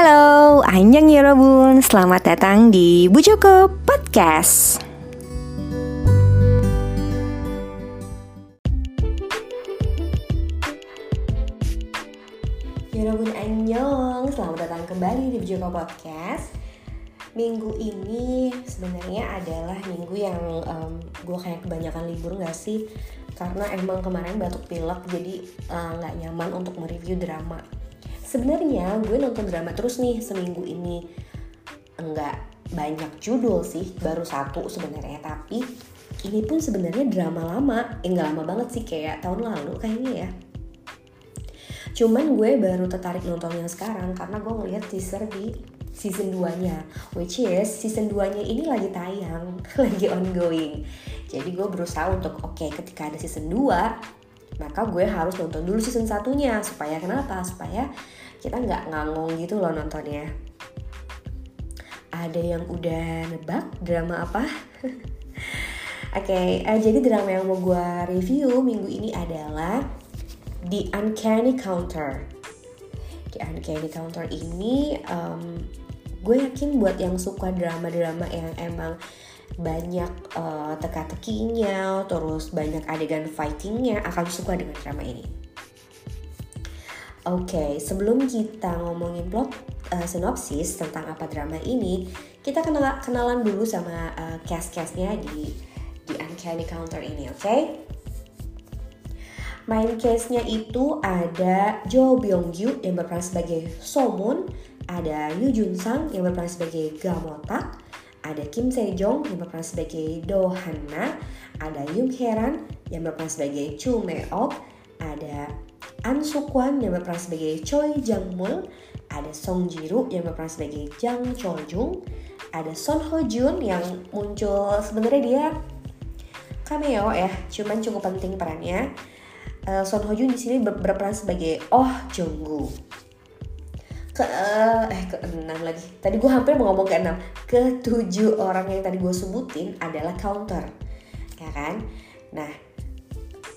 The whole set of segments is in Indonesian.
Halo, Anjang Yorobun, selamat datang di Bu Joko Podcast. Yorobun Anjong, selamat datang kembali di Bu Joko Podcast. Minggu ini sebenarnya adalah minggu yang um, gue kayak kebanyakan libur gak sih? Karena emang kemarin batuk pilek jadi uh, nggak uh, nyaman untuk mereview drama sebenarnya gue nonton drama terus nih seminggu ini. Enggak banyak judul sih baru satu sebenarnya tapi ini pun sebenarnya drama lama. Eh nggak lama banget sih kayak tahun lalu kayaknya ya. Cuman gue baru tertarik nonton yang sekarang karena gue ngeliat teaser di season 2 nya which is season 2 nya ini lagi tayang lagi ongoing. Jadi gue berusaha untuk oke okay, ketika ada season 2 maka gue harus nonton dulu season satunya. Supaya kenapa? Supaya kita nggak ngangong gitu loh nontonnya ada yang udah nebak drama apa Oke, okay, uh, eh, jadi drama yang mau gue review minggu ini adalah The Uncanny Counter. The Uncanny Counter ini um, gue yakin buat yang suka drama-drama yang emang banyak uh, teka-tekinya, terus banyak adegan fightingnya akan suka dengan drama ini. Oke, okay, sebelum kita ngomongin plot uh, sinopsis tentang apa drama ini, kita kenal kenalan dulu sama uh, cast-castnya di di Uncanny Counter ini, oke? Okay? Main case-nya itu ada Jo Byung Gyu yang berperan sebagai Somun, ada Yu Jun Sang yang berperan sebagai Gamotak, ada Kim Se Jong yang berperan sebagai Do Han ada Yoon Heran yang berperan sebagai Chu Me Ok, ada An Sukwan yang berperan sebagai Choi Jang Mul, ada Song Jiru yang berperan sebagai Jang Chol Jung, ada Son Ho Jun yang muncul sebenarnya dia cameo ya, cuman cukup penting perannya. Uh, Son Ho Jun di sini ber berperan sebagai Oh Jung Gu. Ke uh, eh ke enam lagi. Tadi gue hampir mau ngomong ke enam. Ke tujuh orang yang tadi gue sebutin adalah counter, ya kan? Nah,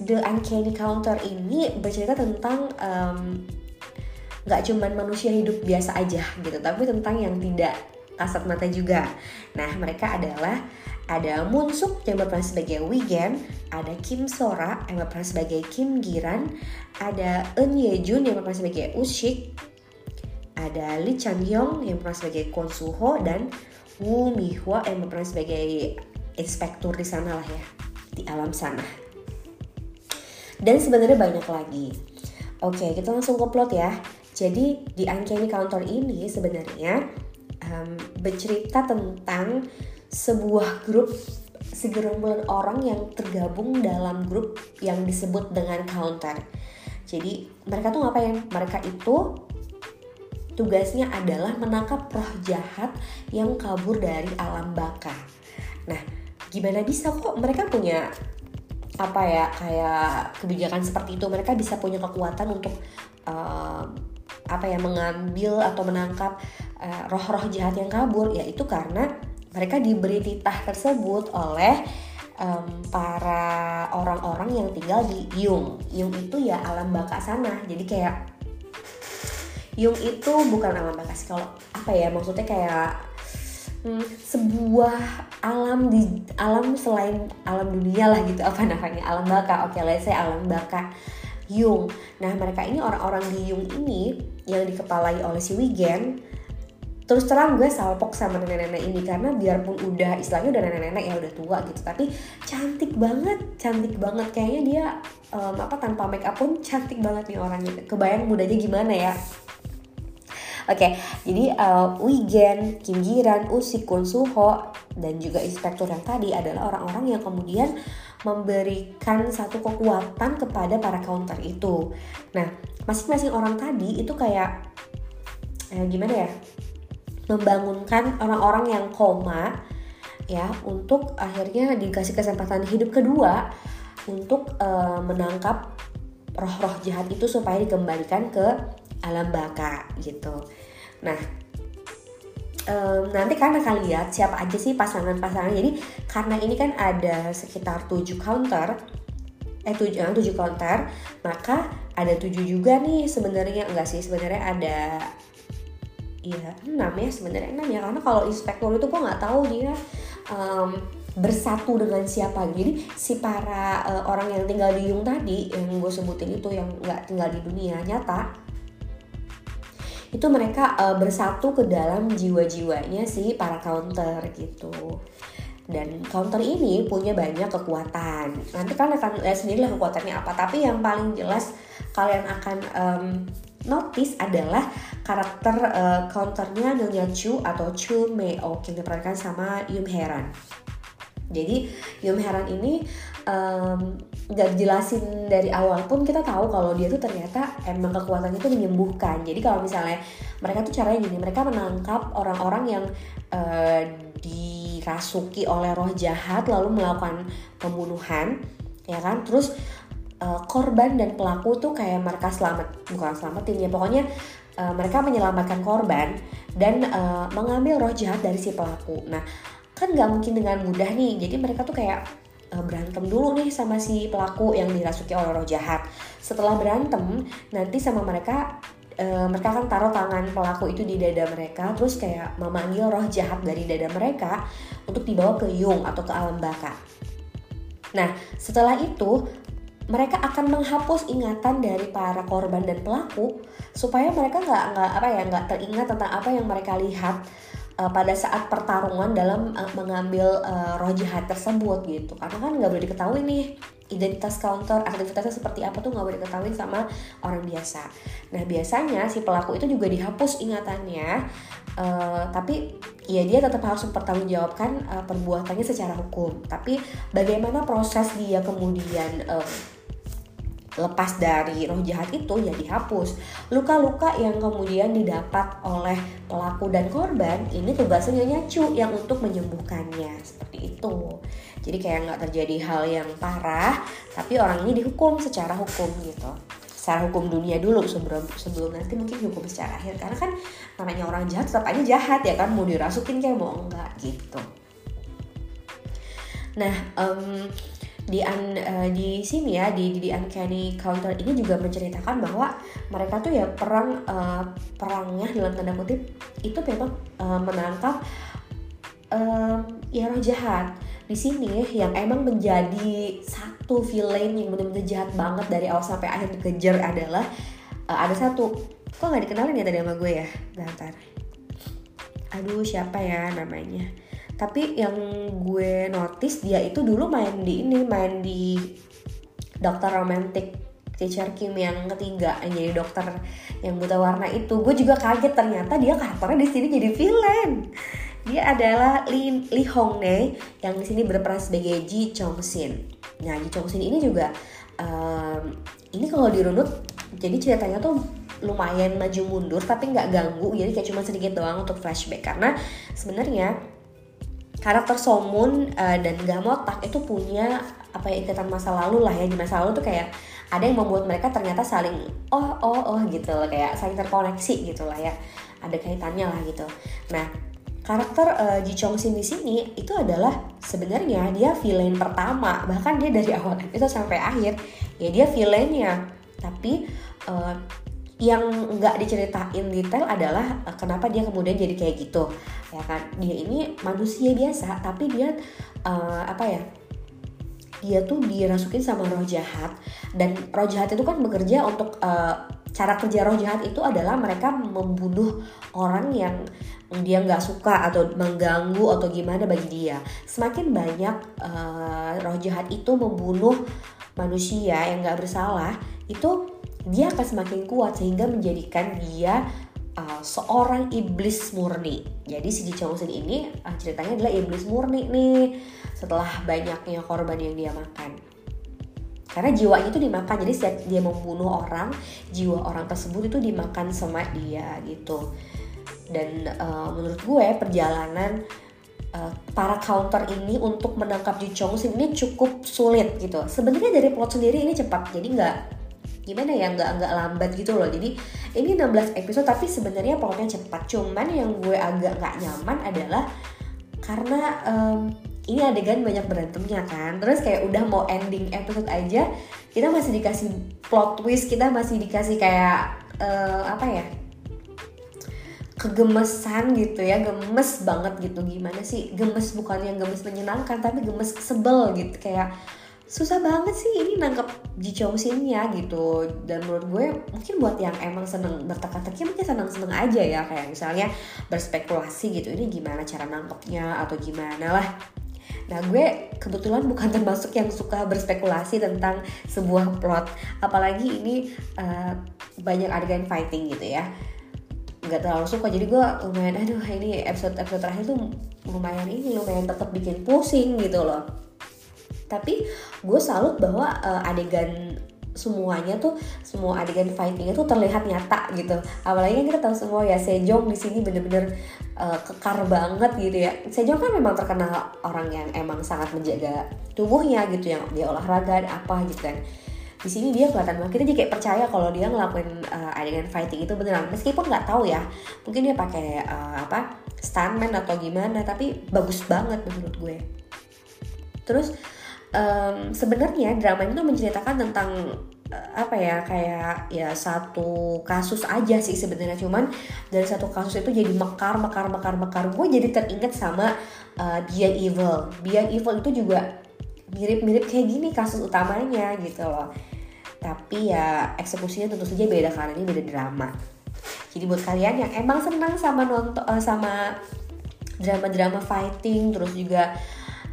The Uncanny Counter ini bercerita tentang um, cuman manusia hidup biasa aja gitu, tapi tentang yang tidak kasat mata juga. Nah, mereka adalah ada Moon Suk yang berperan sebagai Wigen, ada Kim Sora yang berperan sebagai Kim Giran, ada Eun Ye Jun yang berperan sebagai Ushik, ada Lee Chan Yong yang berperan sebagai Kwon Suho dan Woo Mi Hwa yang berperan sebagai inspektur di sana lah ya, di alam sana dan sebenarnya banyak lagi. Oke, kita langsung ke plot ya. Jadi di Uncanny Counter ini sebenarnya um, bercerita tentang sebuah grup segerombolan orang yang tergabung dalam grup yang disebut dengan counter. Jadi mereka tuh ngapain? Mereka itu tugasnya adalah menangkap roh jahat yang kabur dari alam baka. Nah, gimana bisa kok mereka punya apa ya kayak kebijakan seperti itu. Mereka bisa punya kekuatan untuk uh, apa ya mengambil atau menangkap uh, roh-roh jahat yang kabur. Yaitu karena mereka diberi titah tersebut oleh um, para orang-orang yang tinggal di Yung Yung itu ya alam baka sana. Jadi kayak Yung itu bukan alam baka sih. Kalau apa ya maksudnya kayak hmm, sebuah alam di alam selain alam dunia lah gitu. Apa namanya? Alam baka. Oke okay, let's say alam baka. Yung. Nah mereka ini orang-orang di Yung ini yang dikepalai oleh si Wigen terus terang gue salpok sama nenek-nenek ini karena biarpun udah istilahnya udah nenek-nenek ya udah tua gitu tapi cantik banget cantik banget. Kayaknya dia um, apa tanpa make up pun cantik banget nih orangnya. Kebayang mudanya gimana ya Oke, jadi uh, Wigen, Kim Giran, Usi Kun Suho, dan juga inspektur yang tadi adalah orang-orang yang kemudian memberikan satu kekuatan kepada para counter itu. Nah, masing-masing orang tadi itu kayak eh, gimana ya? Membangunkan orang-orang yang koma ya untuk akhirnya dikasih kesempatan hidup kedua untuk uh, menangkap roh-roh jahat itu supaya dikembalikan ke alam baka gitu. Nah, um, nanti kan akan lihat siapa aja sih pasangan-pasangan. Jadi karena ini kan ada sekitar 7 counter, eh 7, 7 eh, counter, maka ada 7 juga nih sebenarnya enggak sih sebenarnya ada Iya, enam ya sebenarnya enam ya karena kalau inspektur itu gue nggak tahu dia um, bersatu dengan siapa jadi si para uh, orang yang tinggal di Yung tadi yang gue sebutin itu yang nggak tinggal di dunia nyata itu mereka uh, bersatu ke dalam jiwa-jiwanya si para counter gitu. Dan counter ini punya banyak kekuatan. Nanti kalian akan lihat sendiri kekuatannya apa. Tapi yang paling jelas kalian akan um, notice adalah karakter uh, counternya Nyonya Chu atau Chu Mei-ok yang diperankan sama Yum Heran. Jadi Yum Heran ini um, gak dijelasin dari awal pun kita tahu kalau dia tuh ternyata emang kekuatannya itu menyembuhkan. Jadi kalau misalnya mereka tuh caranya gini, mereka menangkap orang-orang yang uh, dirasuki oleh roh jahat lalu melakukan pembunuhan, ya kan? Terus uh, korban dan pelaku tuh kayak mereka selamat bukan selamatin ya pokoknya uh, mereka menyelamatkan korban dan uh, mengambil roh jahat dari si pelaku nah kan nggak mungkin dengan mudah nih jadi mereka tuh kayak berantem dulu nih sama si pelaku yang dirasuki oleh roh jahat setelah berantem nanti sama mereka Uh, mereka kan taruh tangan pelaku itu di dada mereka terus kayak memanggil roh jahat dari dada mereka untuk dibawa ke Yung atau ke alam baka. Nah setelah itu mereka akan menghapus ingatan dari para korban dan pelaku supaya mereka nggak nggak apa ya nggak teringat tentang apa yang mereka lihat uh, pada saat pertarungan dalam uh, mengambil uh, roh jahat tersebut gitu. Karena kan nggak boleh diketahui nih identitas counter aktivitasnya seperti apa tuh nggak boleh diketahui sama orang biasa. Nah biasanya si pelaku itu juga dihapus ingatannya uh, tapi ya dia tetap harus mempertanggungjawabkan uh, perbuatannya secara hukum. Tapi bagaimana proses dia kemudian uh, lepas dari roh jahat itu ya dihapus. Luka-luka yang kemudian didapat oleh pelaku dan korban ini tugasnya nyacu yang untuk menyembuhkannya seperti itu. Jadi kayak nggak terjadi hal yang parah, tapi orang ini dihukum secara hukum gitu. Secara hukum dunia dulu sebelum sebelum nanti mungkin hukum secara akhir karena kan namanya orang jahat tetap aja jahat ya kan mau dirasukin kayak mau enggak gitu. Nah, um, di un, uh, di sini ya di di uncanny counter ini juga menceritakan bahwa mereka tuh ya perang uh, perangnya dalam tanda kutip itu memang uh, menangkap uh, ya roh jahat. Di sini yang emang menjadi satu villain yang benar-benar jahat banget dari awal sampai akhir dikejar adalah uh, ada satu. Kok nggak dikenalin ya tadi sama gue ya? Bentar. Aduh siapa ya namanya tapi yang gue notice dia itu dulu main di ini main di dokter romantic teacher Kim yang ketiga yang jadi dokter yang buta warna itu. Gue juga kaget ternyata dia karakternya di sini jadi villain. Dia adalah Lee, Lee Hong Ne yang di sini berperan sebagai Ji Chong Sin. Nah Ji Chong Sin ini juga um, ini kalau dirunut jadi ceritanya tuh lumayan maju mundur tapi nggak ganggu. Jadi kayak cuma sedikit doang untuk flashback. Karena sebenarnya karakter Somun uh, dan Gamotak itu punya apa ya ikatan masa lalu lah ya. Di masa lalu tuh kayak ada yang membuat mereka ternyata saling oh oh oh gitu loh. Kayak saling terkoneksi gitu lah ya. Ada kaitannya lah gitu. Nah karakter uh, Ji Chong Sin di sini itu adalah sebenarnya dia villain pertama. Bahkan dia dari awal itu sampai akhir ya dia villainnya. Tapi uh, yang nggak diceritain detail adalah uh, kenapa dia kemudian jadi kayak gitu. Ya kan? Dia ini manusia biasa tapi dia uh, apa ya dia tuh dirasukin sama roh jahat. Dan roh jahat itu kan bekerja untuk uh, cara kerja roh jahat itu adalah mereka membunuh orang yang dia nggak suka atau mengganggu atau gimana bagi dia. Semakin banyak uh, roh jahat itu membunuh manusia yang nggak bersalah itu dia akan semakin kuat sehingga menjadikan dia uh, seorang iblis murni. Jadi si Ji Chong Sin ini uh, ceritanya adalah iblis murni nih setelah banyaknya korban yang dia makan. Karena jiwanya itu dimakan, jadi setiap dia membunuh orang, jiwa orang tersebut itu dimakan sama dia gitu. Dan uh, menurut gue perjalanan uh, para counter ini untuk menangkap Ji Sin ini cukup sulit gitu. Sebenarnya dari plot sendiri ini cepat, jadi nggak gimana ya nggak nggak lambat gitu loh. Jadi ini 16 episode tapi sebenarnya plotnya cepat. Cuman yang gue agak nggak nyaman adalah karena um, ini adegan banyak berantemnya kan. Terus kayak udah mau ending episode aja kita masih dikasih plot twist kita masih dikasih kayak uh, apa ya kegemesan gitu ya. Gemes banget gitu. Gimana sih? Gemes bukan yang gemes menyenangkan tapi gemes sebel gitu. Kayak susah banget sih ini nangkep Ji ya gitu. Dan menurut gue mungkin buat yang emang seneng berteka-teki mungkin seneng-seneng aja ya. Kayak misalnya berspekulasi gitu ini gimana cara nangkepnya atau gimana lah. Nah gue kebetulan bukan termasuk yang suka berspekulasi tentang sebuah plot. Apalagi ini uh, banyak adegan fighting gitu ya. Nggak terlalu suka jadi gue lumayan aduh ini episode episode terakhir tuh lumayan ini lumayan tetap bikin pusing gitu loh tapi gue salut bahwa uh, adegan semuanya tuh semua adegan fightingnya tuh terlihat nyata gitu. Apalagi kan kita tahu semua ya Sejong di sini bener-bener uh, kekar banget gitu ya. Sejong kan memang terkenal orang yang emang sangat menjaga tubuhnya gitu yang dia olahraga apa gitu kan. Di sini dia kelihatan banget. Kita jadi kayak percaya kalau dia ngelakuin uh, adegan fighting itu beneran. Meskipun nggak tahu ya mungkin dia pakai uh, apa stuntman atau gimana tapi bagus banget menurut gue. Terus um, sebenarnya drama ini tuh menceritakan tentang uh, apa ya kayak ya satu kasus aja sih sebenarnya. Cuman dari satu kasus itu jadi mekar mekar mekar mekar. Gue jadi teringat sama uh, Evil. Beyond Evil itu juga mirip-mirip kayak gini kasus utamanya gitu loh. Tapi ya eksekusinya tentu saja beda karena ini beda drama. Jadi buat kalian yang emang senang sama nonton uh, sama drama-drama fighting terus juga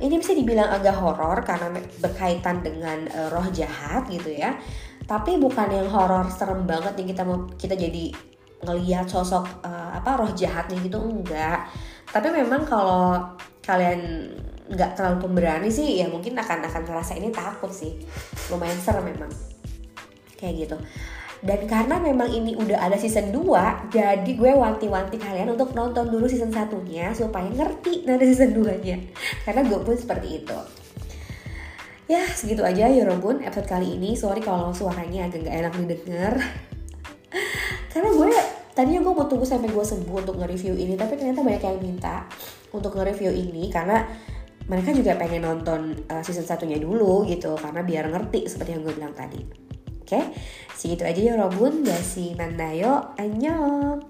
ini bisa dibilang agak horor karena berkaitan dengan uh, roh jahat gitu ya. Tapi bukan yang horor serem banget yang kita mau kita jadi ngelihat sosok uh, apa roh jahatnya gitu enggak. Tapi memang kalau kalian nggak terlalu pemberani sih ya mungkin akan akan ngerasa ini takut sih. Lumayan serem memang. Kayak gitu. Dan karena memang ini udah ada season 2, jadi gue wanti-wanti kalian untuk nonton dulu season satunya supaya ngerti nanti season 2-nya. Karena gue pun seperti itu. Ya, segitu aja ya Robun episode kali ini. Sorry kalau suaranya agak gak enak didengar. karena gue tadinya gue mau tunggu sampai gue sembuh untuk nge-review ini, tapi ternyata banyak yang minta untuk nge-review ini karena mereka juga pengen nonton uh, season satunya dulu gitu karena biar ngerti seperti yang gue bilang tadi. Oke, segitu aja ya Robun. Dasi Mandayo, annyeong.